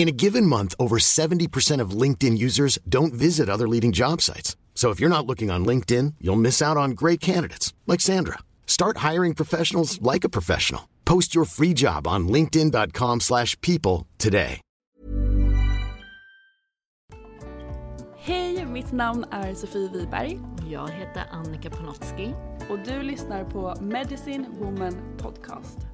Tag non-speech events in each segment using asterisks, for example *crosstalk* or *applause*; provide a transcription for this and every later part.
In a given month, over 70% of LinkedIn users don't visit other leading job sites. So if you're not looking on LinkedIn, you'll miss out on great candidates like Sandra. Start hiring professionals like a professional. Post your free job on linkedin.com/people slash people today. Hej, mitt namn är Sofie Wiberg Jag heter Annika Panotski. och du lyssnar på Medicine Woman Podcast.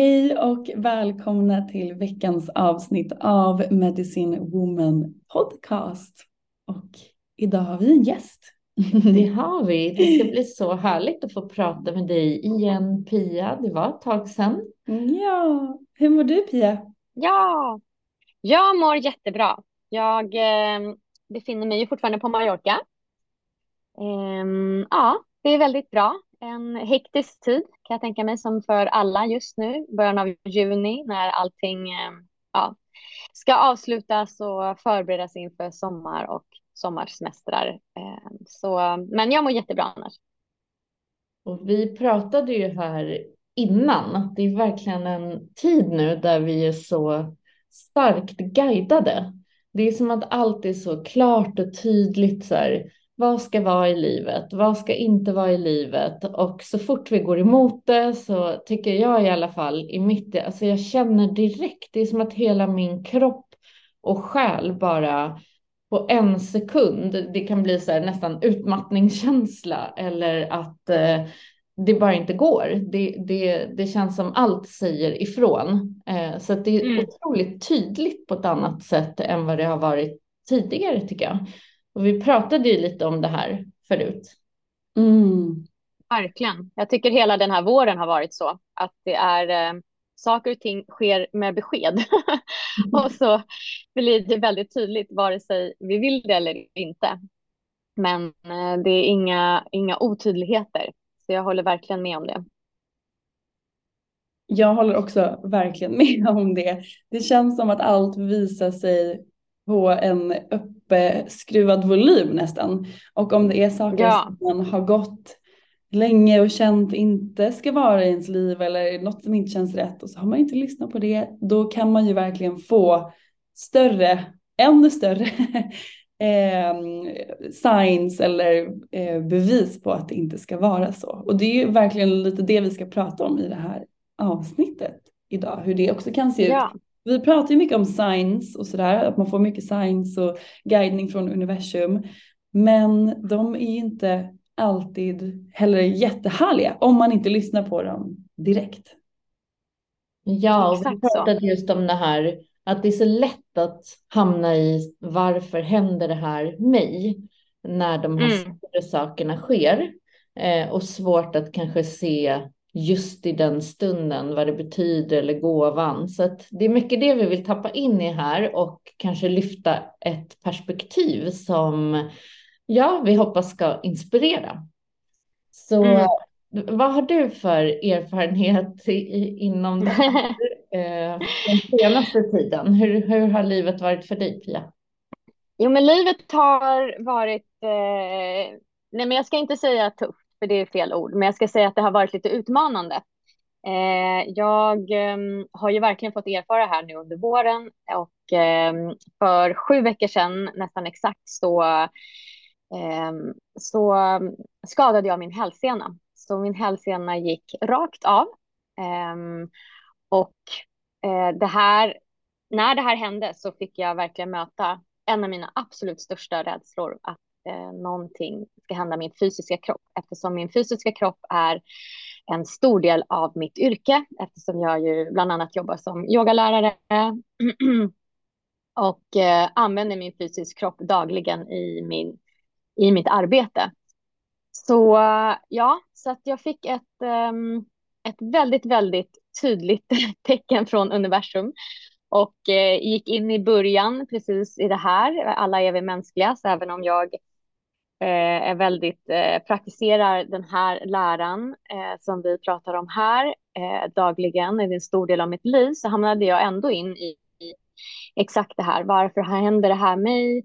Hej och välkomna till veckans avsnitt av Medicine Woman Podcast. Och idag har vi en gäst. *laughs* Det har vi. Det ska bli så härligt att få prata med dig igen Pia. Det var ett tag sedan. Ja, hur mår du Pia? Ja, jag mår jättebra. Jag eh, befinner mig ju fortfarande på Mallorca. Ehm, ja, det är väldigt bra. En hektisk tid kan jag tänka mig som för alla just nu. Början av juni när allting eh, ja, ska avslutas och förberedas inför sommar och sommarsemestrar. Eh, så, men jag mår jättebra annars. Och vi pratade ju här innan det är verkligen en tid nu där vi är så starkt guidade. Det är som att allt är så klart och tydligt så här. Vad ska vara i livet? Vad ska inte vara i livet? Och så fort vi går emot det så tycker jag i alla fall i mitt, alltså jag känner direkt, det är som att hela min kropp och själ bara på en sekund, det kan bli så här nästan utmattningskänsla eller att eh, det bara inte går. Det, det, det känns som allt säger ifrån. Eh, så det är Mm. otroligt tydligt på ett annat sätt än vad det har varit tidigare tycker jag. Och vi pratade ju lite om det här förut. Mm. Verkligen. Jag tycker hela den här våren har varit så. Att det är eh, saker och ting sker med besked. *laughs* och så blir det väldigt tydligt vare sig vi vill det eller inte. Men eh, det är inga, inga otydligheter. Så jag håller verkligen med om det. Jag håller också verkligen *laughs* med om det. Det känns som att allt visar sig på en uppskruvad volym nästan. Och om det är saker Ja. som man har gått länge och känt inte ska vara i ens liv eller något som inte känns rätt och så har man inte lyssnat på det, då kan man ju verkligen få större, ännu större *laughs* eh, signs eller eh, bevis på att det inte ska vara så. Och det är ju verkligen lite det vi ska prata om i det här avsnittet idag, hur det också kan se ut. Vi pratar ju mycket om signs och sådär, att man får mycket signs och guidning från universum. Men de är ju inte alltid heller jättehärliga om man inte lyssnar på dem direkt. Ja, och vi pratade just om det här att det är så lätt att hamna i varför händer det här mig när de här Mm. sakerna sker eh, och svårt att kanske se just i den stunden vad det betyder eller gåvan. Så det är mycket det vi vill tappa in i här och kanske lyfta ett perspektiv som ja, vi hoppas ska inspirera. Så Mm. vad har du för erfarenhet i, inom det här *laughs* eh, den senaste tiden? Hur, hur har livet varit för dig, Pia? Jo, men livet har varit, eh, nej men jag ska inte säga tufft, för det är fel ord, men jag ska säga att det har varit lite utmanande. Eh, jag eh, har ju verkligen fått erfara här nu under våren och ehm, för sju veckor sedan, nästan exakt, så, ehm, så skadade jag min hälsena. Så min hälsena gick rakt av. Ehm, och eh, det här, när det här hände så fick jag verkligen möta en av mina absolut största rädslor att eh, någonting ska hända min fysiska kropp eftersom min fysiska kropp är en stor del av mitt yrke eftersom jag ju bland annat jobbar som yogalärare *clears throat* och eh, använder min fysiska kropp dagligen i, min, i mitt arbete. Så ja, så att jag fick ett, um, ett väldigt, väldigt tydligt *laughs* tecken från universum och eh, gick in i början precis i det här. Alla är vi mänskliga, så även om jag Eh, är väldigt eh, praktiserar den här läran eh, som vi pratar om här eh, dagligen är en stor del av mitt liv så hamnade jag ändå in i, i exakt det här. Varför händer det här mig?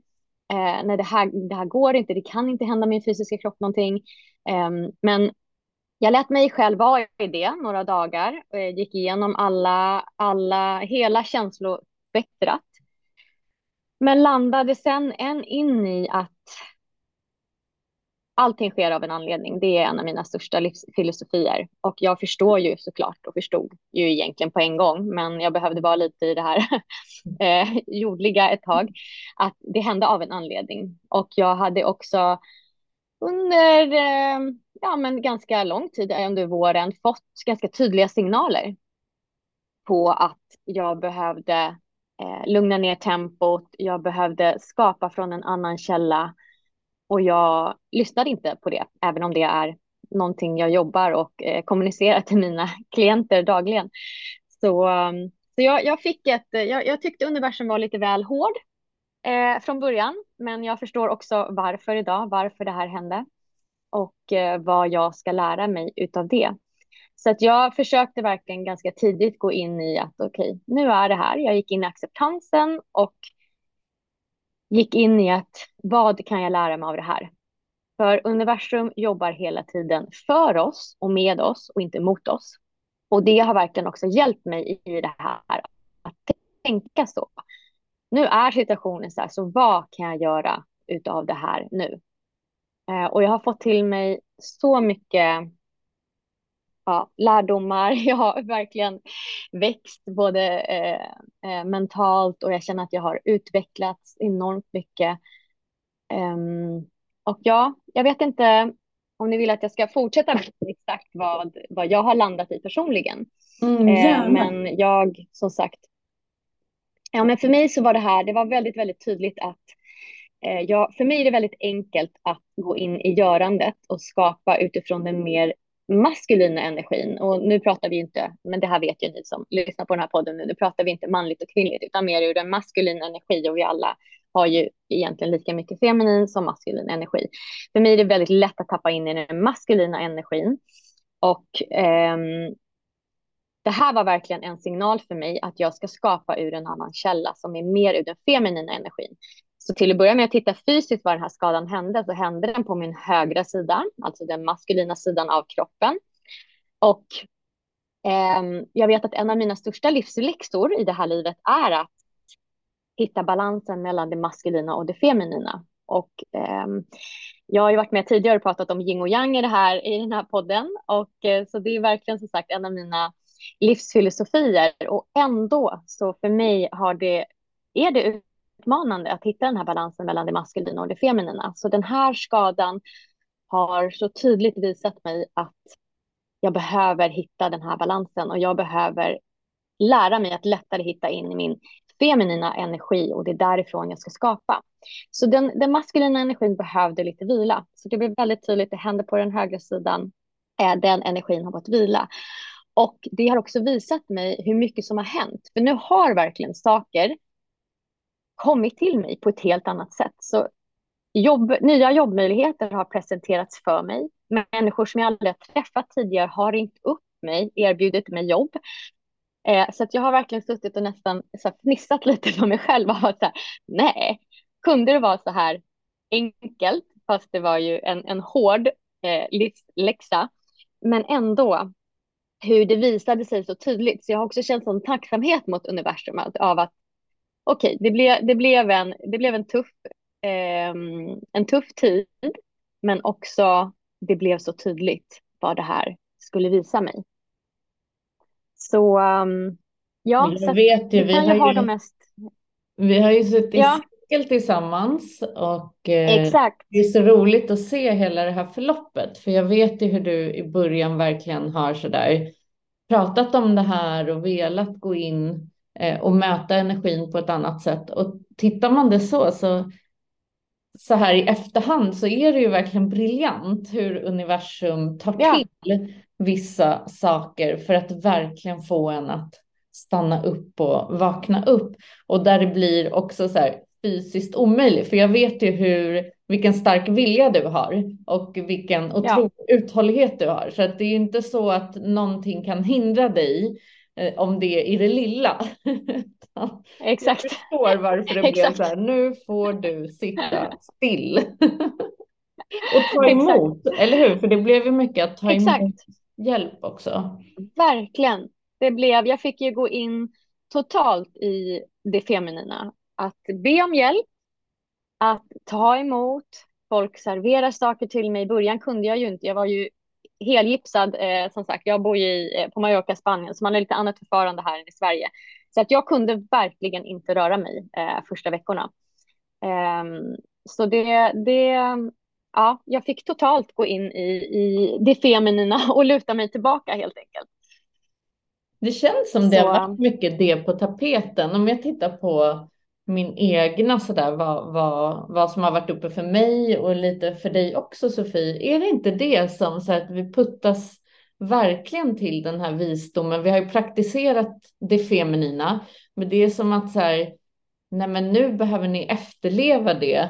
Eh, nej, det här, det här går inte. Det kan inte hända min fysiska kropp någonting. Eh, men jag lät mig själv vara i det några dagar och jag gick igenom alla, alla, hela känslospektrat. Men landade sen en in i att allting sker av en anledning. Det är en av mina största livsfilosofier. Och jag förstår ju såklart och förstod ju egentligen på en gång, men jag behövde vara lite i det här *laughs* eh, jordliga ett tag, att det hände av en anledning. Och jag hade också under eh, ja, men ganska lång tid eh, under våren fått ganska tydliga signaler på att jag behövde eh, lugna ner tempot, jag behövde skapa från en annan källa och jag lyssnade inte på det, även om det är någonting jag jobbar och eh, kommunicerar till mina *laughs* klienter dagligen. Så, mm, så jag, jag fick ett, eh, jag, jag, tyckte universum var lite väl hård eh, från början, men jag förstår också varför idag, varför det här hände och eh, vad jag ska lära mig utav det. Så att jag försökte verkligen ganska tidigt gå in i att okej, okay, nu är det här. Jag gick in i acceptansen och gick in i att vad kan jag lära mig av det här? För universum jobbar hela tiden för oss och med oss och inte mot oss. Och det har verkligen också hjälpt mig i det här att tänka så. Nu är situationen så här, så vad kan jag göra utav det här nu? Eh, och jag har fått till mig så mycket ja, lärdomar. *laughs* Jag har verkligen växt både eh, eh, mentalt och jag känner att jag har utvecklats enormt mycket. Um, och ja, jag vet inte om ni vill att jag ska fortsätta med exakt vad, vad jag har landat i personligen. Mm, eh, men jag, som sagt, ja men för mig så var det här, det var väldigt, väldigt tydligt att eh, jag, för mig är det väldigt enkelt att gå in i görandet och skapa utifrån den mer maskulina energin. Och nu pratar vi inte, men det här vet ju ni som lyssnar på den här podden nu, nu pratar vi inte manligt och kvinnligt, utan mer ur den maskulina energi och vi alla har ju egentligen lika mycket feminin som maskulin energi. För mig är det väldigt lätt att tappa in i den maskulina energin. Och ehm, det här var verkligen en signal för mig att jag ska skapa ur en annan källa som är mer ur den feminina energin. Så till att börja med att titta fysiskt var den här skadan hände, så hände den på min högra sida, alltså den maskulina sidan av kroppen. Och eh, jag vet att en av mina största livsläxor i det här livet är att hitta balansen mellan det maskulina och det feminina. Och eh, jag har ju varit med tidigare och pratat om yin och yang i, det här, i den här podden. Och, eh, så det är verkligen som sagt en av mina livsfilosofier. Och ändå så för mig har det, är det utmanande att hitta den här balansen mellan det maskulina och det feminina. Så den här skadan har så tydligt visat mig att jag behöver hitta den här balansen och jag behöver lära mig att lättare hitta in i min feminina energi och det är därifrån jag ska skapa. Så den, den maskulina energin behövde lite vila. Så det blev väldigt tydligt, det hände på den högra sidan, eh, den energin har fått vila. Och det har också visat mig hur mycket som har hänt. För nu har verkligen saker kommit till mig på ett helt annat sätt. Så jobb, nya jobbmöjligheter har presenterats för mig. människor som jag aldrig har träffat tidigare har ringt upp mig, erbjudit mig jobb. Eh, så att jag har verkligen suttit och nästan så här, fnissat lite för mig själv och varit så här, nej, kunde det vara så här enkelt, fast det var ju en, en hård eh, livsläxa, men ändå hur det visade sig så tydligt. Så jag har också känt sån tacksamhet mot universum av att okej, okay, det, blev, det, blev en, det blev en tuff, eh, en tuff tid, men också det blev så tydligt vad det här skulle visa mig. Så um, ja, jag så vet ju, vi har ju, mest... vi har ju suttit ja. cirkel tillsammans och eh, Exakt. det är så roligt att se hela det här förloppet. För jag vet ju hur du i början verkligen har sådär pratat om det här och velat gå in och möta energin på ett annat sätt. Och tittar man det så, så så här i efterhand så är det ju verkligen briljant hur universum tar ja. till vissa saker för att verkligen få en att stanna upp och vakna upp. Och där det blir också så här fysiskt omöjligt, för jag vet ju hur, vilken stark vilja du har och vilken otrolig ja. uthållighet du har. Så att det är inte så att någonting kan hindra dig eh, om det är i det lilla. *laughs* Exakt. Jag förstår varför det blev så här, nu får du sitta *laughs* still. och ta emot, Exakt. eller hur? För det blev ju mycket att ta Exakt. emot hjälp också. Verkligen. Det blev, jag fick ju gå in totalt i det feminina. Att be om hjälp, att ta emot, folk serverar saker till mig. I början kunde jag ju inte, jag var ju helgipsad eh, som sagt. Jag bor ju eh, på Mallorca, Spanien, så man har lite annat förfarande här än i Sverige. Så att jag kunde verkligen inte röra mig eh, första veckorna. Um, så det, det, ja, jag fick totalt gå in i, i det feminina *laughs* och luta mig tillbaka helt enkelt. Det känns som det så. har varit mycket det på tapeten. Om jag tittar på min egna sådär, vad, vad, vad som har varit uppe för mig och lite för dig också Sofie. Är det inte det som så att vi puttas verkligen till den här visdomen. Vi har ju praktiserat det feminina, men det är som att så här, nej men nu behöver ni efterleva det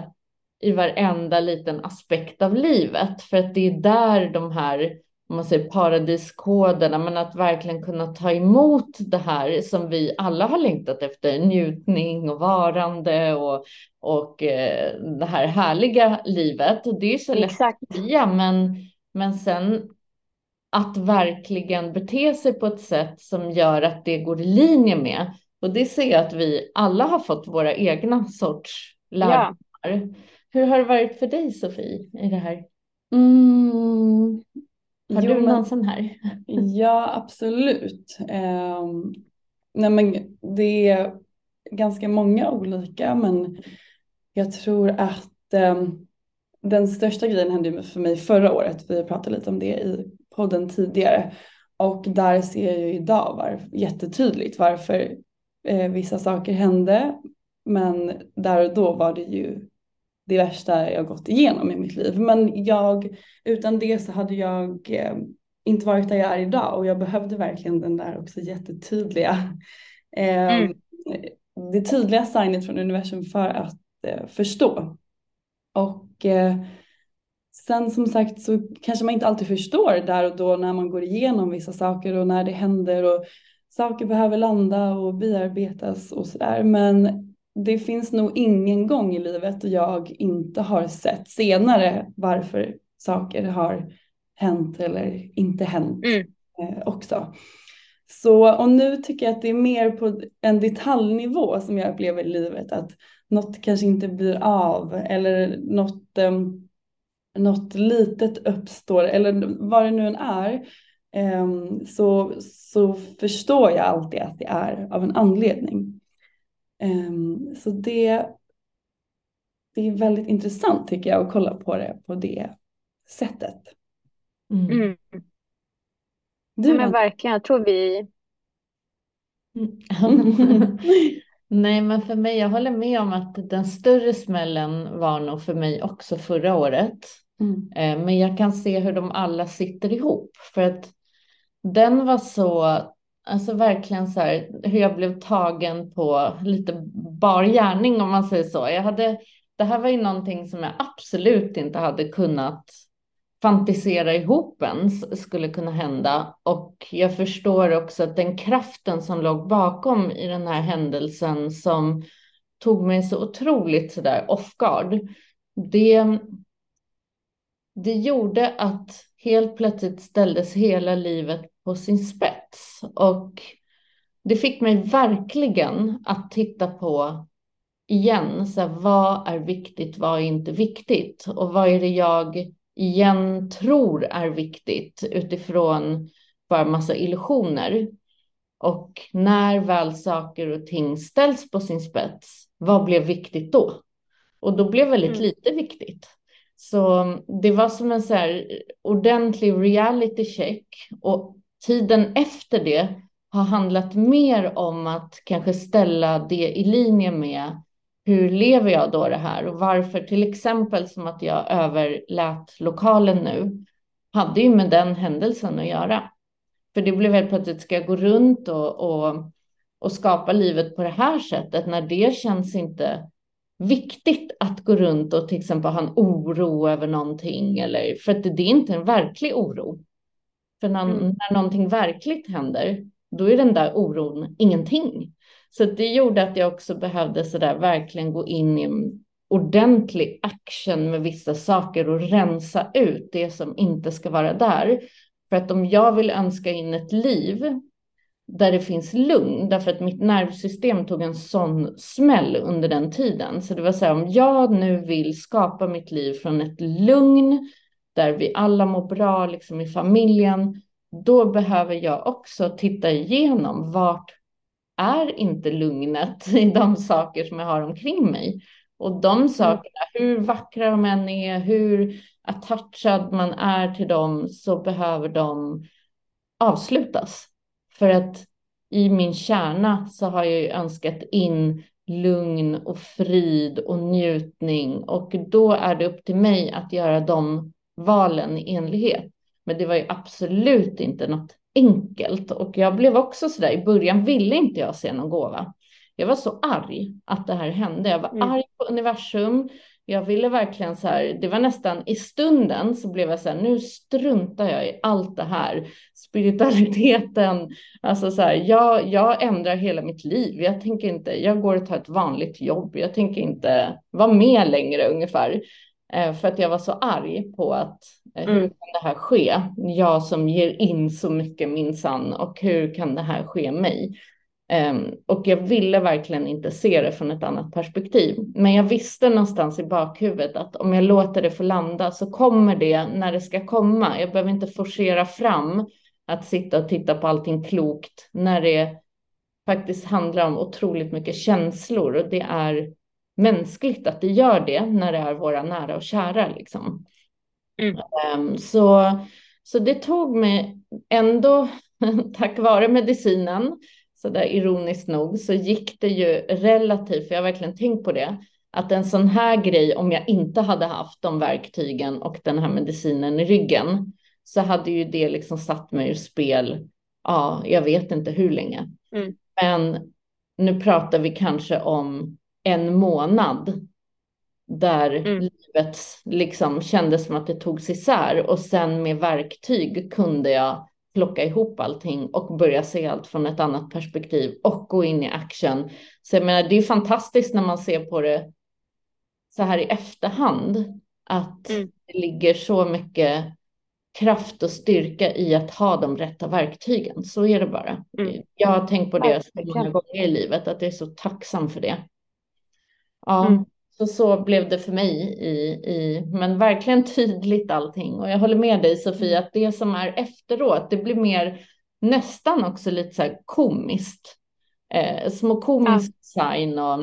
i varenda liten aspekt av livet, för att det är där de här om man säger paradiskoderna, men att verkligen kunna ta emot det här som vi alla har längtat efter, njutning och varande och, och eh, det här härliga livet. Det är så lätt att säga, men, men sen att verkligen bete sig på ett sätt som gör att det går i linje med. Och det ser jag att vi alla har fått våra egna sorts lärdomar. Ja. Hur har det varit för dig Sofie i det här? Mm. Har jo, du någon men, sån här? *laughs* Ja, absolut. Um, nej, men det är ganska många olika, men jag tror att um, den största grejen hände för mig förra året. Vi pratade lite om det i podden tidigare. Och där ser jag ju idag var, jättetydligt varför eh, vissa saker hände. Men där och då var det ju det värsta jag gått igenom i mitt liv. Men jag, utan det så hade jag eh, inte varit där jag är idag och jag behövde verkligen den där också jättetydliga, eh, mm. det tydliga signet från universum för att eh, förstå. Och eh, Sen som sagt så kanske man inte alltid förstår där och då när man går igenom vissa saker och när det händer och saker behöver landa och bearbetas och sådär. Men det finns nog ingen gång i livet jag inte har sett senare varför saker har hänt eller inte hänt mm. eh, också. Så, och nu tycker jag att det är mer på en detaljnivå som jag upplever i livet att något kanske inte blir av eller något um, något litet uppstår eller vad det nu än är um, så, så förstår jag alltid att det är av en anledning. Um, så det, det är väldigt intressant tycker jag att kolla på det på det sättet. Mm. Mm. Du, ja, men verkligen, jag tror vi... Mm. *laughs* Nej, men för mig, jag håller med om att den större smällen var nog för mig också förra året. Mm. Eh, men jag kan se hur de alla sitter ihop för att den var så, alltså verkligen så här hur jag blev tagen på lite bar gärning om man säger så. Jag hade, det här var ju någonting som jag absolut inte hade kunnat fantisera ihop ens skulle kunna hända. Och jag förstår också att den kraften som låg bakom i den här händelsen som tog mig så otroligt sådär off guard. Det, det gjorde att helt plötsligt ställdes hela livet på sin spets. Och det fick mig verkligen att titta på igen, så här, vad är viktigt, vad är inte viktigt? Och vad är det jag igen tror är viktigt utifrån bara massa illusioner? Och när väl saker och ting ställs på sin spets, vad blev viktigt då? Och då blev väldigt mm. lite viktigt. Så det var som en så här ordentlig reality check och tiden efter det har handlat mer om att kanske ställa det i linje med hur lever jag då det här och varför till exempel som att jag överlät lokalen nu hade ju med den händelsen att göra. För det blev helt plötsligt, ska jag gå runt och, och, och skapa livet på det här sättet när det känns inte viktigt att gå runt och till exempel ha en oro över någonting eller för att det, det är inte en verklig oro. För när, mm. när någonting verkligt händer, då är den där oron ingenting. Så det gjorde att jag också behövde så där verkligen gå in i en ordentlig action med vissa saker och rensa ut det som inte ska vara där. För att om jag vill önska in ett liv där det finns lugn, därför att mitt nervsystem tog en sån smäll under den tiden. Så det var så här, om jag nu vill skapa mitt liv från ett lugn där vi alla mår bra liksom i familjen, då behöver jag också titta igenom vart är inte lugnet *laughs* i de saker som jag har omkring mig. Och de mm. sakerna, hur vackra de än är, hur attachad man är till dem, så behöver de avslutas. För att i min kärna så har jag ju önskat in lugn och frid och njutning och då är det upp till mig att göra de valen i enlighet. Men det var ju absolut inte något enkelt och jag blev också så där i början ville inte jag se någon gåva. Jag var så arg att det här hände. Jag var mm. arg på universum. Jag ville verkligen så här, det var nästan i stunden så blev jag så här, nu struntar jag i allt det här. Spiritualiteten, alltså så här, jag, jag ändrar hela mitt liv. Jag tänker inte, jag går och tar ett vanligt jobb. Jag tänker inte vara med längre ungefär. Eh, för att jag var så arg på att eh, hur mm. kan det här ske? Jag som ger in så mycket minsann och hur kan det här ske mig? Um, och jag ville verkligen inte se det från ett annat perspektiv. Men jag visste någonstans i bakhuvudet att om jag låter det få landa så kommer det när det ska komma. Jag behöver inte forcera fram att sitta och titta på allting klokt när det faktiskt handlar om otroligt mycket känslor och det är mänskligt att det gör det när det är våra nära och kära. Liksom. Mm. Um, så, så det tog mig ändå, *laughs* tack vare medicinen, så där ironiskt nog, så gick det ju relativt, för jag har verkligen tänkt på det, att en sån här grej, om jag inte hade haft de verktygen och den här medicinen i ryggen, så hade ju det liksom satt mig ur spel, ja, jag vet inte hur länge. Mm. Men nu pratar vi kanske om en månad där mm. livet liksom kändes som att det togs isär och sen med verktyg kunde jag plocka ihop allting och börja se allt från ett annat perspektiv och gå in i action. Så jag menar, det är fantastiskt när man ser på det så här i efterhand att mm. det ligger så mycket kraft och styrka i att ha de rätta verktygen. Så är det bara. Mm. Jag har tänkt på det så många gånger i livet, att jag är så tacksam för det. Ja, mm. så, så blev det för mig i, i, men verkligen *laughs* tydligt allting. Och jag håller med dig Sofie, att det som är efteråt, det blir mer nästan också lite så här komiskt. Eh, små komiskt ja. sign och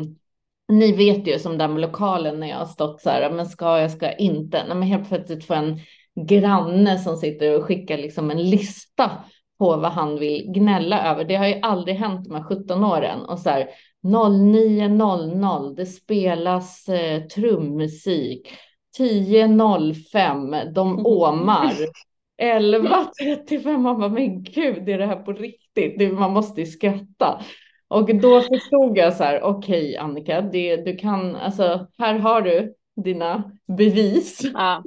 ni vet ju som med lokalen när jag har stått så här, men ska jag, ska jag inte? Nej, men helt plötsligt får en granne som sitter och skickar liksom en lista på vad han vill gnälla över. Det har ju aldrig hänt de här 17 åren och så här 09.00 det spelas eh, trummusik. 10.05 de *laughs* åmar. 11.35 man bara men gud är det här på riktigt? man måste ju skratta. Och då förstod jag så här, okej okay, Annika, det, du kan, alltså här har du dina bevis. Ja.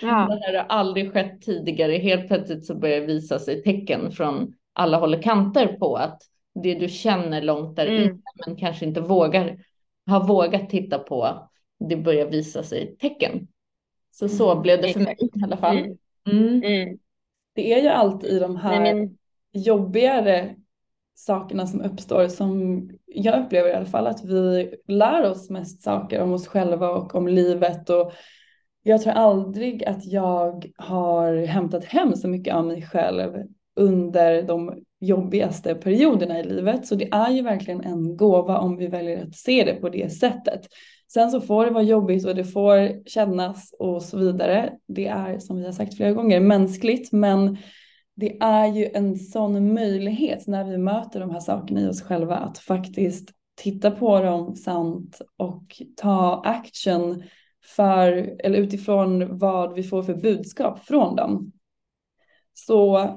Ja. *laughs* Det här har aldrig skett tidigare. Helt plötsligt så börjar det visa sig tecken från alla håll och kanter på att det du känner långt där mm. inne men kanske inte vågar, har vågat titta på, det börjar visa sig tecken. Så så mm, blev det för mig i alla fall. Mm. mm. Mm. Det är ju alltid i de här Nej, men... jobbigare sakerna som uppstår som jag upplever i alla fall att vi lär oss mest saker om oss själva och om livet och jag tror aldrig att jag har hämtat hem så mycket av mig själv under de jobbigaste perioderna i livet. Så det är ju verkligen en gåva om vi väljer att se det på det sättet. Sen så får det vara jobbigt och det får kännas och så vidare. Det är som vi har sagt flera gånger mänskligt men det är ju en sån möjlighet när vi möter de här sakerna i oss själva att faktiskt titta på dem sant och ta action för, eller utifrån vad vi får för budskap från dem. Så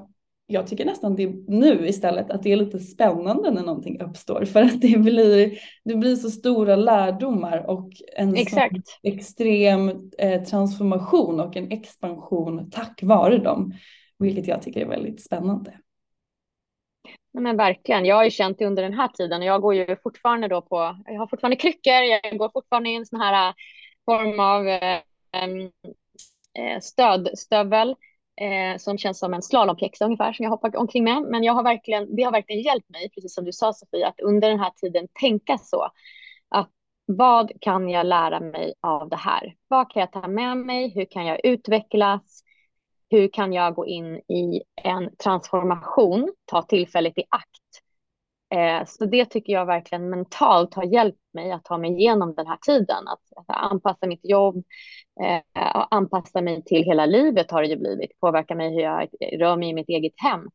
jag tycker nästan det nu istället att det är lite spännande när någonting uppstår för att det blir, det blir så stora lärdomar och en extrem eh, transformation och en expansion tack vare dem. Vilket jag tycker är väldigt spännande. Nej, men verkligen. Jag har ju känt det under den här tiden och jag går ju fortfarande då på, jag har fortfarande kryckor, jag går fortfarande i en sån här äh, form av eh, eh, stödstövel eh, som känns som en slalompjäxa ungefär som jag hoppar omkring med. Men jag har verkligen, det har verkligen hjälpt mig, precis som du sa Sofie, att under den här tiden tänka så. Att vad kan jag lära mig av det här? Vad kan jag ta med mig? Hur kan jag utvecklas? hur kan jag gå in i en transformation, ta tillfället i akt. Eh, så det tycker jag verkligen mentalt har hjälpt mig att ta mig igenom den här tiden. Att, att anpassa mitt jobb, eh, anpassa mig till hela livet har det ju blivit, påverka mig hur jag rör mig i mitt eget hem.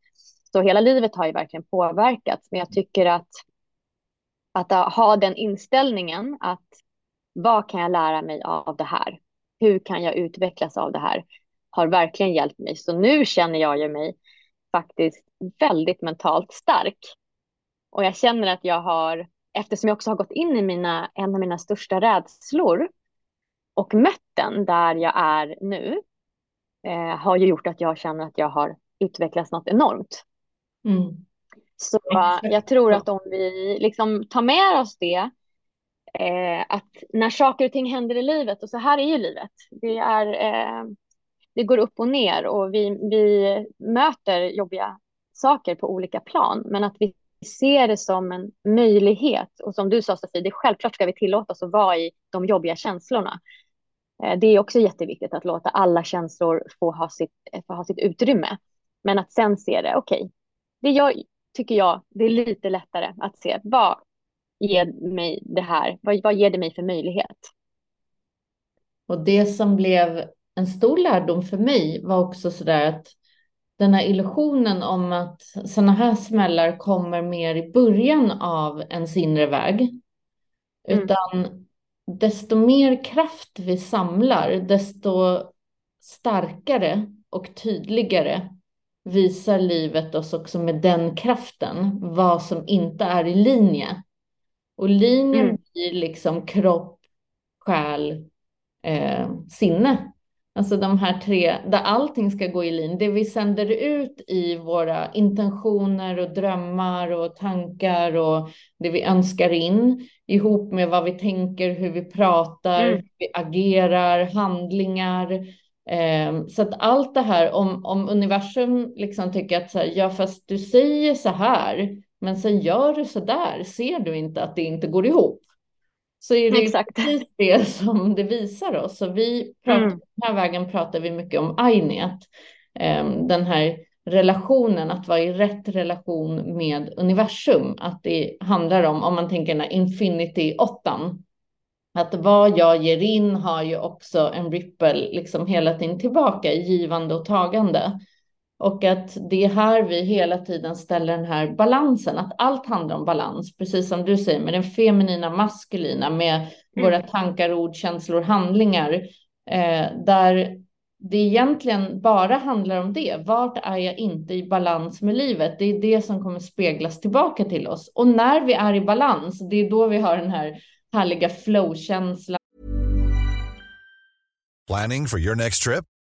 Så hela livet har ju verkligen påverkats, men jag tycker att att ha den inställningen att vad kan jag lära mig av det här? Hur kan jag utvecklas av det här? har verkligen hjälpt mig. Så nu känner jag ju mig faktiskt väldigt mentalt stark. Och jag känner att jag har, eftersom jag också har gått in i mina, en av mina största rädslor och mött den där jag är nu, eh, har ju gjort att jag känner att jag har utvecklats något enormt. Mm. Så Exakt. jag tror att om vi liksom tar med oss det, eh, att när saker och ting händer i livet, och så här är ju livet, det är eh, det går upp och ner och vi, vi möter jobbiga saker på olika plan, men att vi ser det som en möjlighet. Och som du sa Sofie, det är självklart ska vi tillåta oss att vara i de jobbiga känslorna. Eh, det är också jätteviktigt att låta alla känslor få ha sitt, eh, få ha sitt utrymme. Men att sen se det, okej, okay, det jag, tycker jag, det är lite lättare att se vad ger mig det här, vad, vad ger det mig för möjlighet? Och det som blev en stor lärdom för mig var också så där att den här illusionen om att sådana här smällar kommer mer i början av ens inre väg. Mm. Utan desto mer kraft vi samlar, desto starkare och tydligare visar livet oss också med den kraften vad som inte är i linje. Och linjen mm. blir liksom kropp, själ, eh, sinne. Alltså de här tre, där allting ska gå i linje. Det vi sänder ut i våra intentioner och drömmar och tankar och det vi önskar in ihop med vad vi tänker, hur vi pratar, mm. hur vi agerar, handlingar. Eh, så att allt det här, om, om universum liksom tycker att så här, ja fast du säger så här, men sen gör du så där, ser du inte att det inte går ihop? Så är det Exakt. precis det som det visar oss. Så vi pratar, mm. den här vägen pratar vi mycket om Ainet, ehm, den här relationen, att vara i rätt relation med universum. Att det handlar om, om man tänker den här infinity åttan, att vad jag ger in har ju också en ripple liksom hela tiden tillbaka i givande och tagande. Och att det är här vi hela tiden ställer den här balansen, att allt handlar om balans, precis som du säger, med den feminina, maskulina, med mm. våra tankar, ord, känslor, handlingar, eh, där det egentligen bara handlar om det. Vart är jag inte i balans med livet? Det är det som kommer speglas tillbaka till oss. Och när vi är i balans, det är då vi har den här härliga flow-känslan. Planning for your next trip?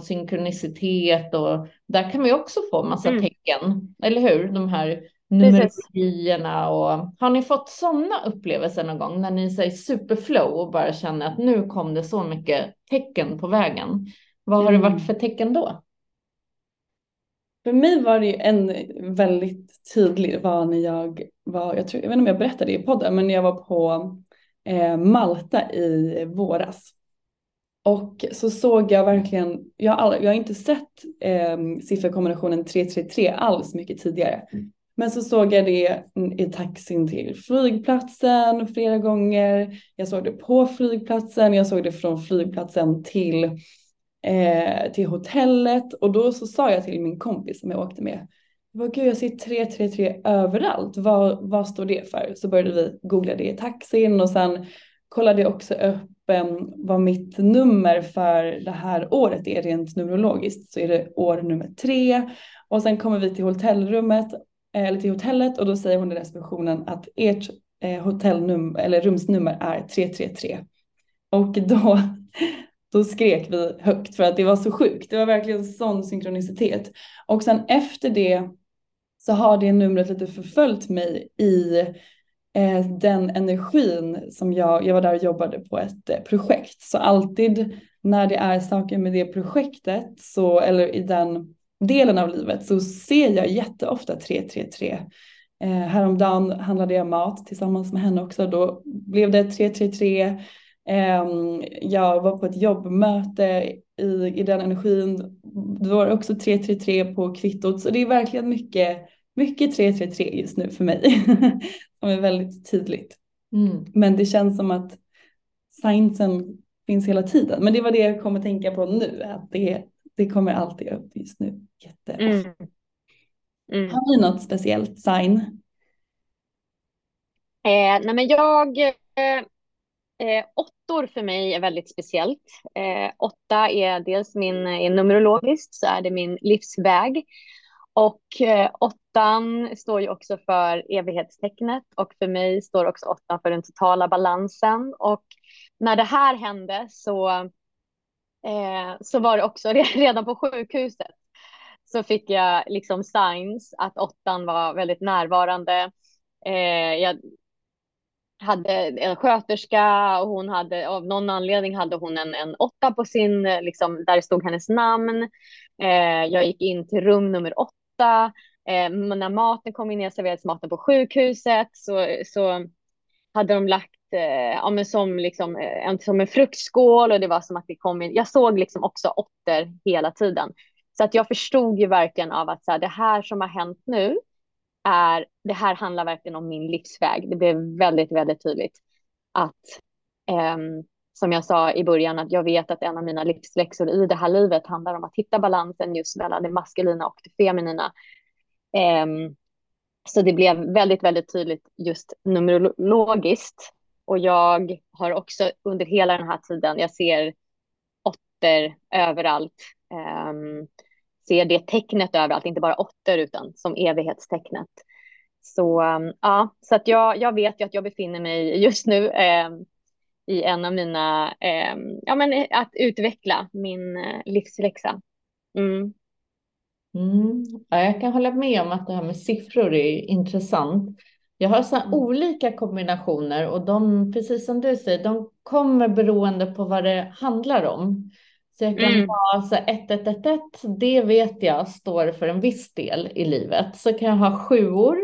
Synkronicitet och där kan man ju också få massa Mm. tecken, eller hur? De här numerologierna och har ni fått sådana upplevelser någon gång när ni säger superflow och bara känner att nu kom det så mycket tecken på vägen? Vad har det Mm. varit för tecken då? För mig var det ju en väldigt tydlig var när jag var, jag, tror, jag vet inte om jag berättade det i podden, men när jag var på eh, Malta i våras. Och så såg jag verkligen, jag har, all, jag har inte sett eh, sifferkombinationen 333 alls mycket tidigare. Men så såg jag det i taxin till flygplatsen flera gånger. Jag såg det på flygplatsen, jag såg det från flygplatsen till, eh, till hotellet. Och då så sa jag till min kompis som jag åkte med. Vad gud jag ser 333 överallt, vad, vad står det för? Så började vi googla det i taxin och sen kollade jag också upp vad mitt nummer för det här året är rent neurologiskt, Så är det år nummer tre och sen kommer vi till hotellrummet eh, eller till hotellet och då säger hon i receptionen att ert eh, hotellnummer eller rumsnummer är 333. Och då, *laughs* då skrek vi högt för att det var så sjukt. Det var verkligen sån synkronicitet. Och sen efter det så har det numret lite förföljt mig i Eh, den energin som jag, jag var där och jobbade på ett eh, projekt. Så alltid när det är saker med det projektet så, eller i den delen av livet så ser jag jätteofta 333. Eh, häromdagen handlade jag mat tillsammans med henne också. Då blev det 333. Eh, jag var på ett jobbmöte i, i den energin. Då var det också 333 på kvittot. Så det är verkligen mycket, mycket 333 just nu för mig. *laughs* Är väldigt tydligt. Mm. Men det känns som att signsen finns hela tiden. Men det var det jag kom att tänka på nu. Att det, det kommer alltid upp just nu. Jätte. Mm. Mm. Har ni något speciellt sign? Eh, nej men jag, eh, eh, åttor för mig är väldigt speciellt. Eh, åtta är dels min, är numerologiskt så är det min livsväg. Och eh, åttan står ju också för evighetstecknet och för mig står också åttan för den totala balansen. Och när det här hände så, eh, så var det också *laughs* redan på sjukhuset så fick jag liksom signs att åttan var väldigt närvarande. Eh, jag hade en sköterska och hon hade av någon anledning hade hon en, en åtta på sin, eh, liksom, där det stod hennes namn. Eh, jag gick in till rum nummer åtta. Eh, när maten kom in, jag serverades maten på sjukhuset så, så hade de lagt eh, ja, men som, liksom, eh, en, som en fruktskål och det var som att det kom in. Jag såg liksom också åttor hela tiden. Så att jag förstod ju verkligen av att så här, det här som har hänt nu är, det här handlar verkligen om min livsväg. Det blev väldigt, väldigt tydligt att, eh, som jag sa i början, att jag vet att en av mina livsläxor i det här livet handlar om att hitta balansen just mellan det maskulina och det feminina. Um, så det blev väldigt, väldigt tydligt just numerologiskt. Och jag har också under hela den här tiden, jag ser åttor överallt. Um, ser det tecknet överallt, inte bara åttor utan som evighetstecknet. Så um, ja, så att jag, jag vet ju att jag befinner mig just nu um, i en av mina, um, ja men att utveckla min uh, livsläxa. Mm. Mm. Ja, jag kan hålla med om att det här med siffror är intressant. Jag har så olika kombinationer och de, precis som du säger, de kommer beroende på vad det handlar om. Så jag kan Mm. ha så här 1111, det vet jag står för en viss del i livet. Så kan jag ha sjuor,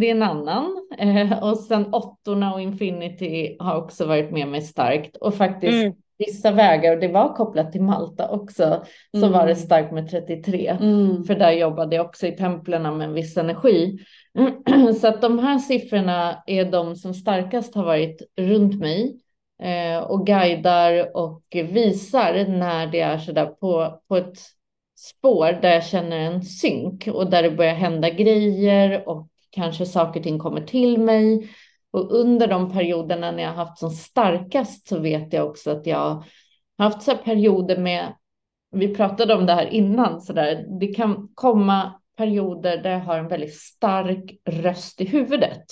det är en annan. Eh, och sen åttorna och infinity har också varit med mig starkt. Och faktiskt Mm. vissa vägar, och det var kopplat till Malta också, så Mm. var det starkt med 33. Mm. För där jobbade jag också i templen med en viss energi. *clears throat* Så att de här siffrorna är de som starkast har varit runt mig eh, och guidar och visar när det är sådär på, på ett spår där jag känner en synk och där det börjar hända grejer och kanske saker och ting kommer till mig. Och under de perioderna när jag har haft som starkast så vet jag också att jag har haft så här perioder med vi pratade om det här innan, så där, det kan komma perioder där jag har en väldigt stark röst i huvudet.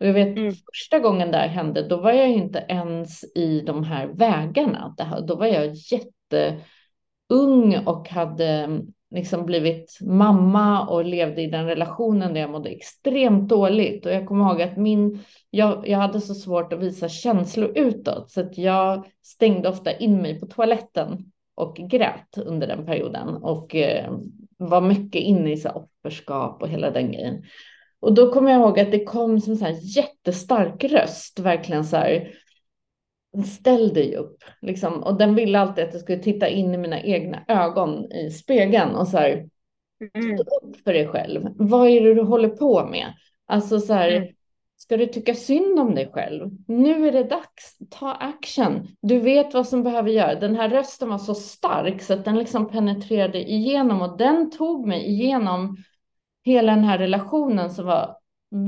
Och jag vet Mm. första gången det här hände, då var jag inte ens i de här vägarna. Här, då var jag jätteung och hade liksom blivit mamma och levde i den relationen där jag mådde extremt dåligt. Och jag kommer ihåg att min, jag, jag hade så svårt att visa känslor utåt så att jag stängde ofta in mig på toaletten och grät under den perioden och eh, var mycket inne i så här, offerskap och hela den grejen. Och då kommer jag ihåg att det kom som en jättestark röst, verkligen så här. Ställ dig upp, liksom. Och den ville alltid att jag skulle titta in i mina egna ögon i spegeln och så här. Mm. Stå upp för dig själv. Vad är det du håller på med? Alltså så här. Mm. Ska du tycka synd om dig själv? Nu är det dags. Ta action. Du vet vad som behöver göras. Den här rösten var så stark så att den liksom penetrerade igenom och den tog mig igenom hela den här relationen som var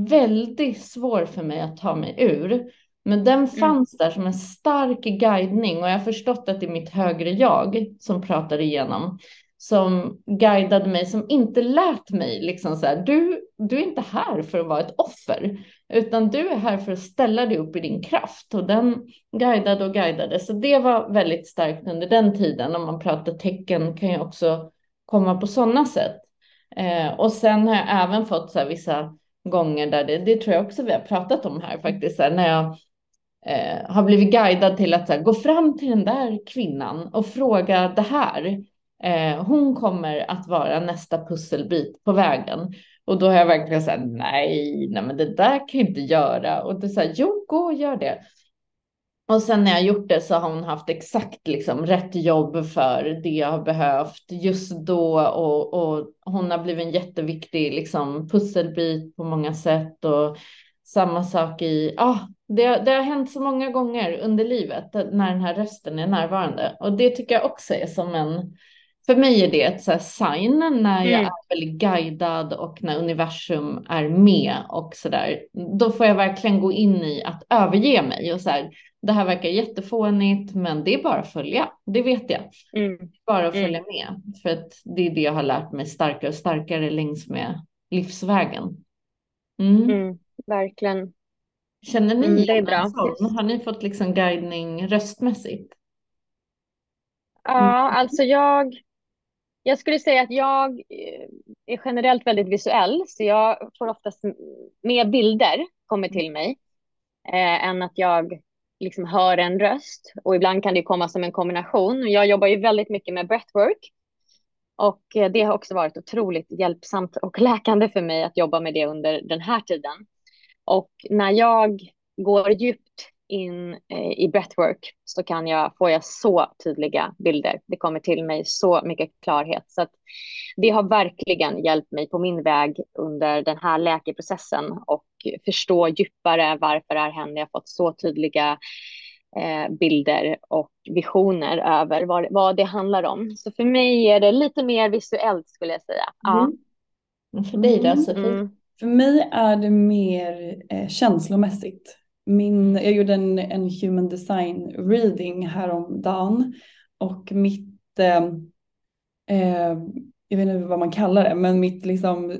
väldigt svår för mig att ta mig ur. Men den fanns där som en stark guidning och jag har förstått att det är mitt högre jag som pratar igenom som guidade mig, som inte lät mig liksom så här, du, du är inte här för att vara ett offer, utan du är här för att ställa dig upp i din kraft och den guidade och guidade. Så det var väldigt starkt under den tiden. Om man pratar tecken kan ju också komma på sådana sätt. Eh, och sen har jag även fått så här vissa gånger där det, det tror jag också vi har pratat om här faktiskt, här, när jag eh, har blivit guidad till att så här, gå fram till den där kvinnan och fråga det här. Eh, hon kommer att vara nästa pusselbit på vägen. Och då har jag verkligen sagt nej, nej, men det där kan jag inte göra. Och det är så här, jo, gå och gör det. Och sen när jag gjort det så har hon haft exakt liksom rätt jobb för det jag har behövt just då och, och hon har blivit en jätteviktig liksom pusselbit på många sätt och samma sak i, ja, ah, det, det har hänt så många gånger under livet när den här rösten är närvarande och det tycker jag också är som en för mig är det ett så här sign när jag Mm. är väldigt guidad och när universum är med och så där. Då får jag verkligen gå in i att överge mig och så här. Det här verkar jättefånigt, men det är bara att följa. Det vet jag. Mm. Bara att Mm. följa med. För att det är det jag har lärt mig starkare och starkare längs med livsvägen. Mm. Mm. Verkligen. Känner ni Mm, det är bra. Har ni fått liksom guidning röstmässigt? Ja, alltså jag, jag skulle säga att jag eh, är generellt väldigt visuell, så jag får oftast mer bilder kommer till mig eh, än att jag liksom hör en röst. Och ibland kan det komma som en kombination. Jag jobbar ju väldigt mycket med breathwork och eh, det har också varit otroligt hjälpsamt och läkande för mig att jobba med det under den här tiden. Och när jag går djupt in eh, i breathwork så kan jag, får jag så tydliga bilder. Det kommer till mig så mycket klarhet. Så det har verkligen hjälpt mig på min väg under den här läkeprocessen och förstå djupare varför det här händer. Jag har fått så tydliga eh, bilder och visioner över vad, vad det handlar om. Så för mig är det lite mer visuellt skulle jag säga. Ja. Mm. För dig då, Mm. Sofie? Mm. För mig är det mer eh, känslomässigt. Min, jag gjorde en, en human design reading häromdagen och mitt, eh, eh, jag vet inte vad man kallar det, men mitt liksom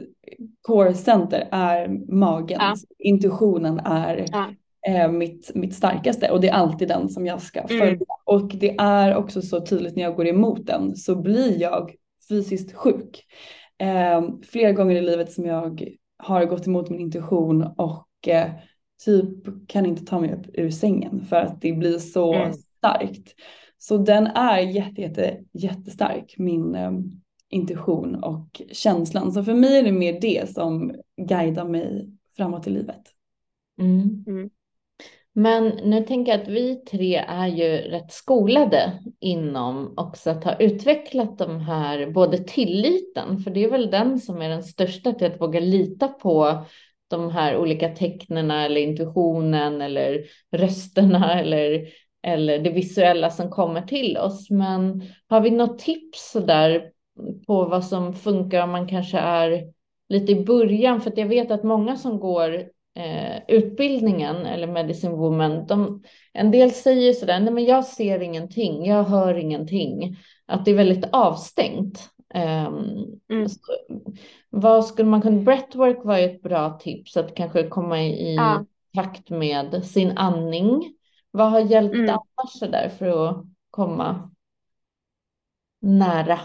core center är magen. Ja. Intuitionen är Ja. eh, mitt, mitt starkaste och det är alltid den som jag ska följa. Mm. Och det är också så tydligt när jag går emot den så blir jag fysiskt sjuk. Eh, flera gånger i livet som jag har gått emot min intuition och eh, typ kan inte ta mig upp ur sängen för att det blir så Mm. starkt. Så den är jätte, jätte, jättestark, min eh, intuition och känslan. Så för mig är det mer det som guidar mig framåt i livet. Mm. Mm. Men nu tänker jag att vi tre är ju rätt skolade inom också att ha utvecklat de här, både tilliten, för det är väl den som är den största till att våga lita på de här olika tecknen eller intuitionen eller rösterna *laughs* eller, eller det visuella som kommer till oss. Men har vi något tips där på vad som funkar om man kanske är lite i början? För att jag vet att många som går eh, utbildningen eller Medicine Woman, de, en del säger sådär, nej men jag ser ingenting, jag hör ingenting, att det är väldigt avstängt. Um, Mm. så, vad skulle man kunna, breathwork var ju ett bra tips, att kanske komma i, Ja. takt med sin andning. Vad har hjälpt Mm. annars så där för att komma nära?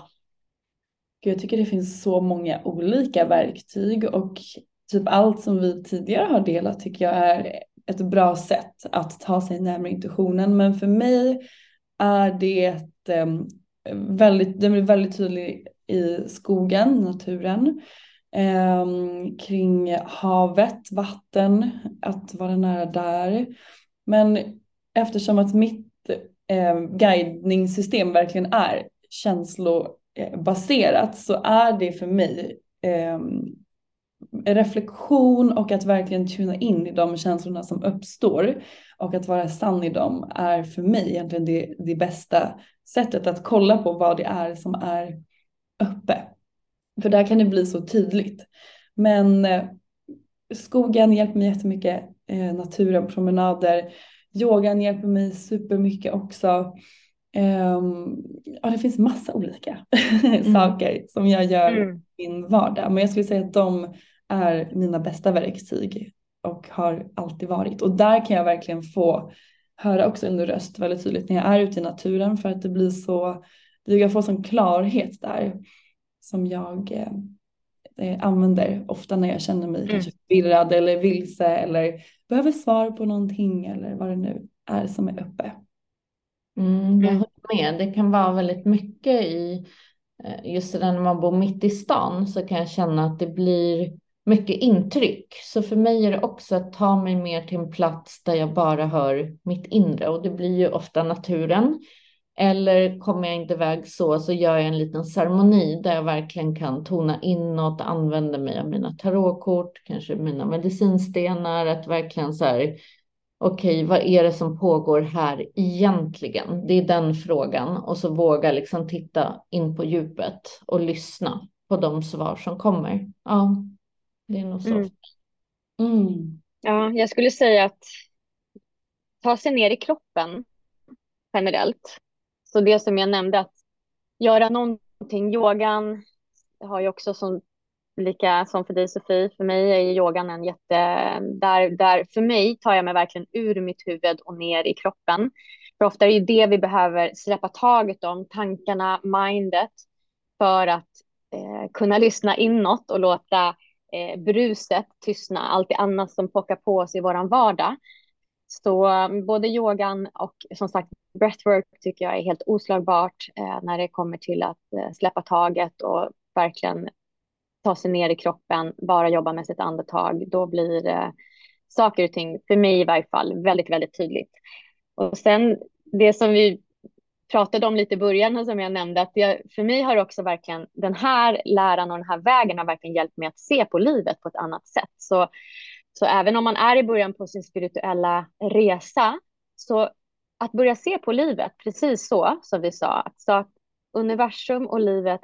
Gud, Jag tycker det finns så många olika verktyg och typ allt som vi tidigare har delat tycker jag är ett bra sätt att ta sig närmare intuitionen. Men för mig är det ehm, väldigt, den blir väldigt tydlig i skogen, naturen, eh, kring havet, vatten, att vara nära där. Men eftersom att mitt eh, guidningssystem verkligen är känslobaserat så är det för mig eh, reflektion och att verkligen tuna in i de känslorna som uppstår och att vara sann i dem är för mig egentligen det, det bästa sättet att kolla på vad det är som är uppe. För där kan det bli så tydligt. Men eh, skogen hjälper mig jättemycket, eh, naturen, promenader, yogan hjälper mig supermycket också. Um, ja, det finns massa olika *laughs* saker som jag gör Mm. i min vardag. Men jag skulle säga att de är mina bästa verktyg och har alltid varit. Och där kan jag verkligen få höra också under röst väldigt tydligt när jag är ute i naturen för att det blir så, jag får sån klarhet där som jag eh, eh, använder ofta när jag känner mig Mm. kanske förvirrad eller vilse eller behöver svar på någonting eller vad det nu är som är uppe. Mm, jag Mm. håller med. Det kan vara väldigt mycket i eh, just det där när man bor mitt i stan så kan jag känna att det blir mycket intryck. Så för mig är det också att ta mig mer till en plats där jag bara hör mitt inre och det blir ju ofta naturen. Eller kommer jag inte iväg så, så gör jag en liten ceremoni där jag verkligen kan tona inåt, använda mig av mina tarotkort, kanske mina medicinstenar, att verkligen så här okej, vad är det som pågår här egentligen? Det är den frågan och så våga liksom titta in på djupet och lyssna på de svar som kommer. Ja, det är nog så. Mm. Mm. Ja, jag skulle säga att ta sig ner i kroppen generellt. Så det som jag nämnde att göra någonting, yogan har ju också som lika som för dig Sofie, för mig är yogan en jätte, där, där för mig tar jag mig verkligen ur mitt huvud och ner i kroppen. För ofta är det ju det vi behöver släppa taget om, tankarna, mindet, för att eh, kunna lyssna inåt och låta eh, bruset tystna, allt det annat som pockar på oss i våran vardag. Så mm, både yogan och som sagt breathwork tycker jag är helt oslagbart eh, när det kommer till att eh, släppa taget och verkligen ta sig ner i kroppen, bara jobba med sitt andetag. Då blir eh, saker och ting, för mig i varje fall, väldigt, väldigt tydligt. Och sen det som vi pratade om lite i början och som jag nämnde, att jag, för mig har också verkligen den här läran och den här vägen har verkligen hjälpt mig att se på livet på ett annat sätt. Så, så även om man är i början på sin spirituella resa, så att börja se på livet precis så som vi sa, att, så att universum och livet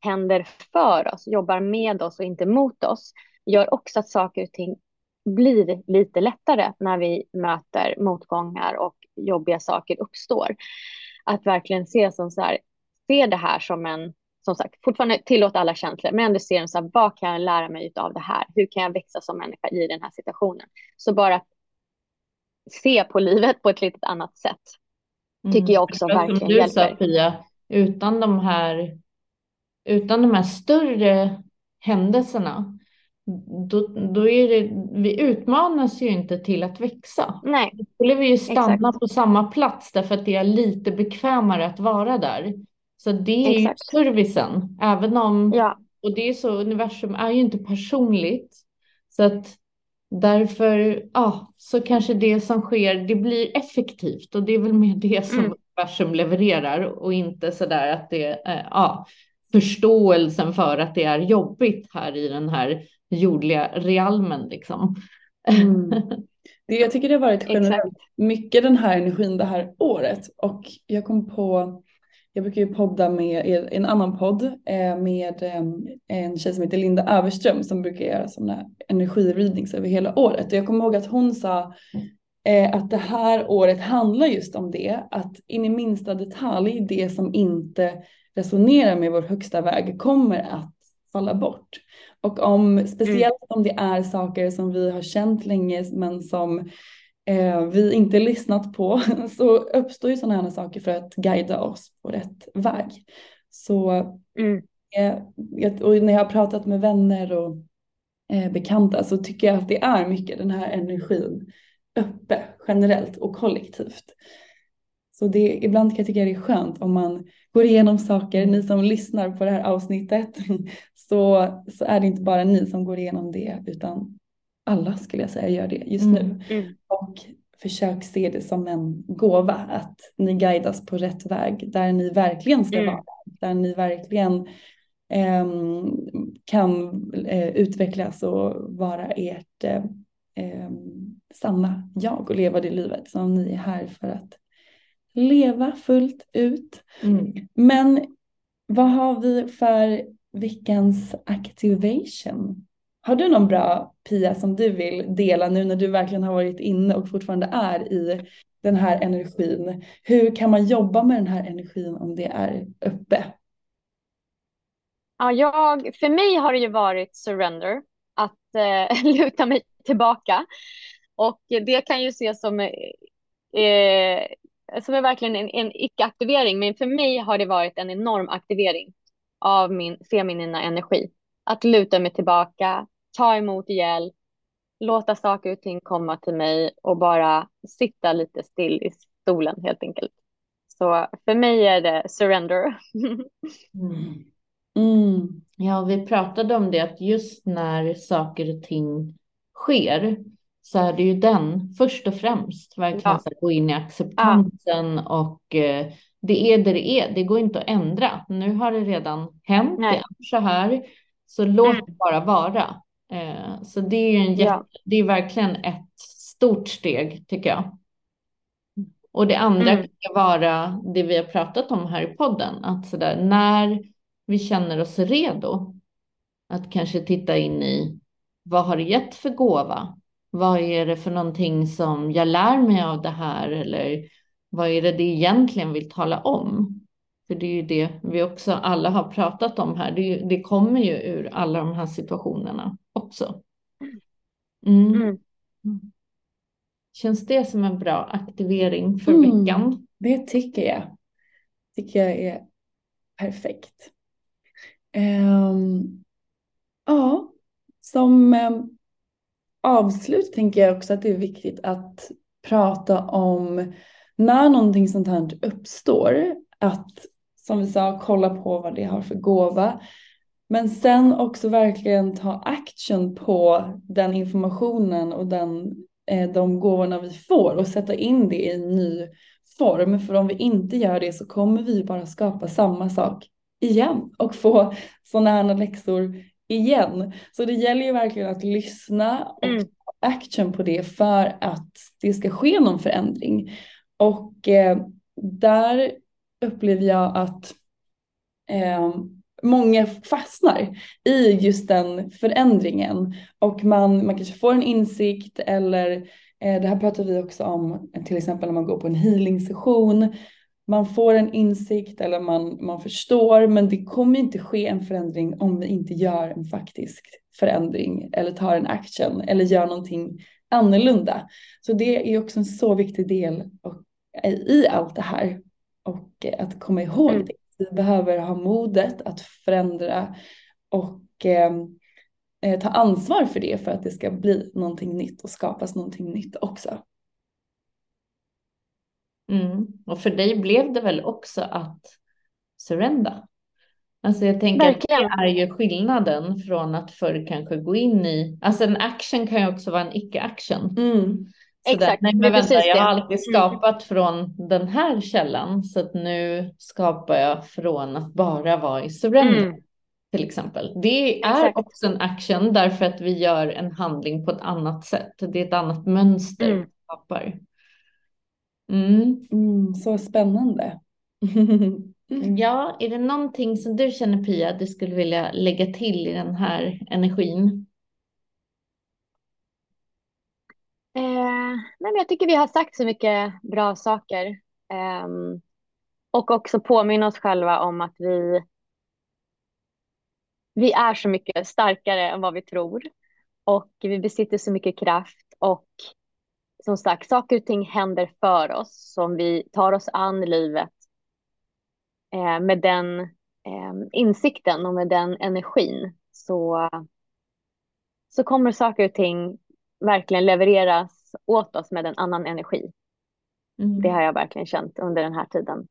händer för oss, jobbar med oss och inte mot oss, gör också att saker och ting blir lite lättare när vi möter motgångar och jobbiga saker uppstår. Att verkligen se som så här, se det här som en, som sagt, fortfarande tillåta alla känslor, men ändå se en så här, vad kan jag lära mig av det här? Hur kan jag växa som människa i den här situationen? Så bara se på livet på ett lite annat sätt tycker jag också Mm. verkligen Som du sa hjälper. Pia, utan de här, utan de här större händelserna, då, då är det, vi utmanas ju inte till att växa. Nej. Då skulle vi ju stanna Exakt. på samma plats därför att det är lite bekvämare att vara där. Så det är Exakt. ju servicen, även om, Ja. och det är så, universum är ju inte personligt. Så att därför, ja, så kanske det som sker, det blir effektivt och det är väl mer det som Mm. universum levererar och inte sådär att det, eh, ja, förståelsen för att det är jobbigt här i den här jordliga realmen liksom. Mm. *laughs* Det, jag tycker det har varit generellt Exakt. mycket den här energin det här året och jag kom på, jag brukar ju podda med en annan podd eh, med eh, en tjej som heter Linda Överström som brukar göra sådana energireadings över hela året och jag kommer ihåg att hon sa eh, att det här året handlar just om det, att in i minsta detalj det som inte resonerar med vår högsta väg kommer att falla bort. Och om, speciellt om det är saker som vi har känt länge men som eh, vi inte lyssnat på *laughs* så uppstår ju sådana här saker för att guida oss på rätt väg. Så Mm. eh, och när jag har pratat med vänner och eh, bekanta så tycker jag att det är mycket den här energin uppe generellt och kollektivt. Så det, ibland kan jag tycka det är skönt om man går igenom saker, ni som lyssnar på det här avsnittet, *laughs* så, så är det inte bara ni som går igenom det utan alla skulle jag säga gör det just Mm. nu. Mm. Och försök se det som en gåva, att ni guidas på rätt väg där ni verkligen ska Mm. vara, där ni verkligen ehm, kan eh, utvecklas och vara ert eh, ehm, sanna jag och leva det livet som ni är här för att leva fullt ut. Mm. Men vad har vi för veckans activation? Har du någon bra Pia som du vill dela nu när du verkligen har varit inne och fortfarande är i den här energin? Hur kan man jobba med den här energin om det är uppe? Ja, jag, för mig har det ju varit surrender, att eh, *laughs* luta mig tillbaka. Och det kan ju ses som, eh, som är verkligen en, en icke-aktivering, men för mig har det varit en enorm aktivering av min feminina energi. Att luta mig tillbaka, ta emot hjälp, låta saker och ting komma till mig och bara sitta lite still i stolen helt enkelt. Så för mig är det surrender. *laughs* Mm. Mm. Ja, vi pratade om det att just när saker och ting sker så är det ju den först och främst verkligen Ja. så att gå in i acceptansen och eh, det är det det är. Det går inte att ändra. Nu har det redan hänt, Nej. det är så här, så låt Mm. det bara vara. Eh, så det är ju en jätte, Ja. det är verkligen ett stort steg tycker jag. Och det andra Mm. kan vara det vi har pratat om här i podden, att sådär, när vi känner oss redo att kanske titta in i vad har det gett för gåva? Vad är det för någonting som jag lär mig av det här eller vad är det det egentligen vill tala om? För det är ju det vi också alla har pratat om här. Det, ju, det kommer ju ur alla de här situationerna också. Mm. Mm. Känns det som en bra aktivering för Mm. veckan? Det tycker jag. Tycker jag är perfekt. Ehm, ja, som ehm, avslut tänker jag också att det är viktigt att prata om när någonting sånt här uppstår. Att som vi sa, kolla på vad det har för gåva. Men sen också verkligen ta action på den informationen och den, eh, de gåvorna vi får och sätta in det i en ny form. För om vi inte gör det så kommer vi bara skapa samma sak igen och få sådana här läxor igen. Så det gäller ju verkligen att lyssna och Mm. ta action på det för att det ska ske någon förändring. Och eh, där upplever jag att eh, många fastnar i just den förändringen och man, man kanske får en insikt eller eh, det här pratar vi också om till exempel när man går på en healing session man får en insikt eller man, man förstår men det kommer inte ske en förändring om vi inte gör en faktisk förändring eller tar en action eller gör någonting annorlunda. Så det är också en så viktig del och, i allt det här och eh, att komma ihåg Mm. det. Vi behöver ha modet att förändra och eh, eh, ta ansvar för det för att det ska bli någonting nytt och skapas någonting nytt också. Mm. Och för dig blev det väl också att surrenda? Alltså jag tänker Verkligen. att det är ju skillnaden från att förr kanske gå in i, alltså en action kan ju också vara en icke-action. Mm. Exakt. Nej, men vänta, jag har alltid mm. skapat från den här källan så att nu skapar jag från att bara vara i surrender. Mm. Till exempel. Det är Exakt. också en action därför att vi gör en handling på ett annat sätt. Det är ett annat mönster mm. vi skapar. Mm. Mm, så spännande. *laughs* ja, är det någonting som du känner Pia du skulle vilja lägga till i den här energin? Eh, nej, men jag tycker vi har sagt så mycket bra saker. Eh, och också påminna oss själva om att vi, vi är så mycket starkare än vad vi tror. Och vi besitter så mycket kraft. Och som sagt, saker och ting händer för oss som vi tar oss an livet eh, med den eh, insikten och med den energin så, så kommer saker och ting verkligen levereras åt oss med en annan energi. Mm. Det har jag verkligen känt under den här tiden.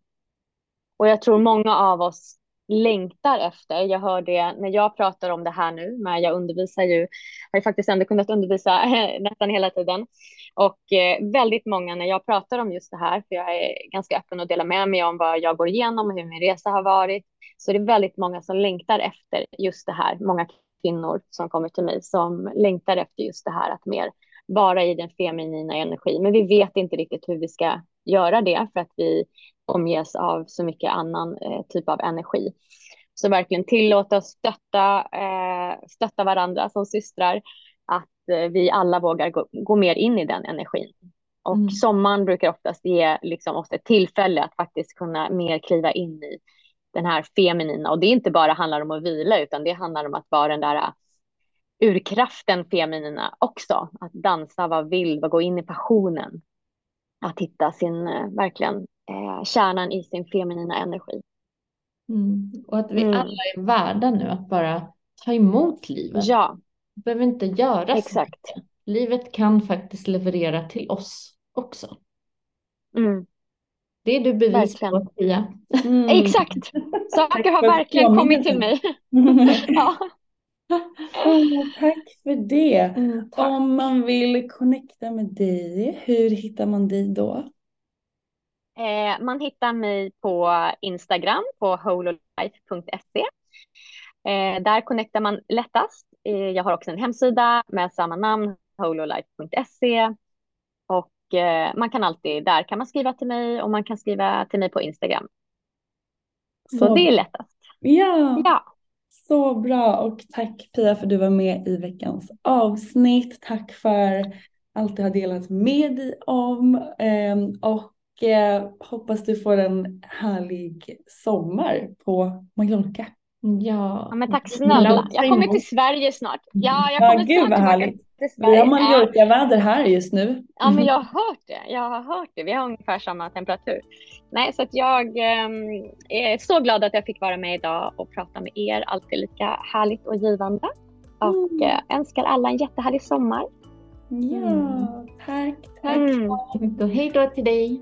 Och jag tror många av oss längtar efter. Jag hör det när jag pratar om det här nu, men jag undervisar ju, har ju faktiskt ändå kunnat undervisa *laughs* nästan hela tiden. Och eh, väldigt många när jag pratar om just det här, för jag är ganska öppen och delar med mig om vad jag går igenom och hur min resa har varit, så det är väldigt många som längtar efter just det här. Många kvinnor som kommer till mig som längtar efter just det här att mer vara i den feminina energin. Men vi vet inte riktigt hur vi ska göra det för att vi omges av så mycket annan eh, typ av energi. Så verkligen tillåta oss stötta, eh, stötta varandra som systrar, att eh, vi alla vågar gå, gå, mer in i den energin. Och mm. sommaren brukar oftast ge liksom, oss ett tillfälle att faktiskt kunna mer kliva in i den här feminina. Och det är inte bara handlar om att vila, utan det handlar om att vara den där uh, urkraften feminina också. Att dansa, vara vild, gå in i passionen. Att hitta sin, uh, verkligen, eh, kärnan i sin feminina energi. Mm. Och att vi mm. alla är värda nu att bara ta emot livet. Ja. Vi behöver inte göra Exakt. så mycket. Livet kan faktiskt leverera till oss också. Mm. Det är du bevis verkligen. på, Pia. *laughs* Mm. Exakt. Saker har verkligen kommit till mig. *laughs* ja. Oh, tack för det. Mm, tack. Om man vill connecta med dig, hur hittar man dig då? Eh, man hittar mig på Instagram på hololife.se. Eh, där connectar man lättast. Eh, jag har också en hemsida med samma namn, hololife.se. Och eh, man kan alltid, där kan man skriva till mig och man kan skriva till mig på Instagram. Så, Så det är lättast. Ja. ja. Så bra och tack Pia för att du var med i veckans avsnitt. Tack för allt du har delat med dig om ehm, och eh, hoppas du får en härlig sommar på Mallorca. Ja. ja men tack snälla. Jag kommer till Sverige snart. Ja, jag kommer ja, gud vad härligt. Vi har Mallorca-väder här just nu. Ja, men jag har hört det. Jag har hört det. Vi har ungefär samma temperatur. Nej, så att jag eh, är så glad att jag fick vara med idag och prata med er. Alltid lika härligt och givande. Och mm. eh, önskar alla en jättehärlig sommar. Ja, mm. tack. Tack. Mm. Och hej då till dig.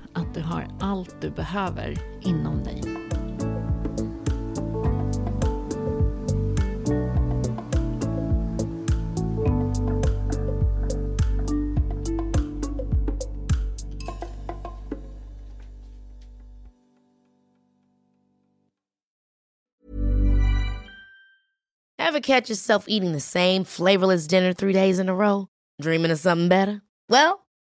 att du har allt du behöver inom dig. Ever catch yourself eating the same flavorless dinner three days in a row? Dreaming of something better? Well,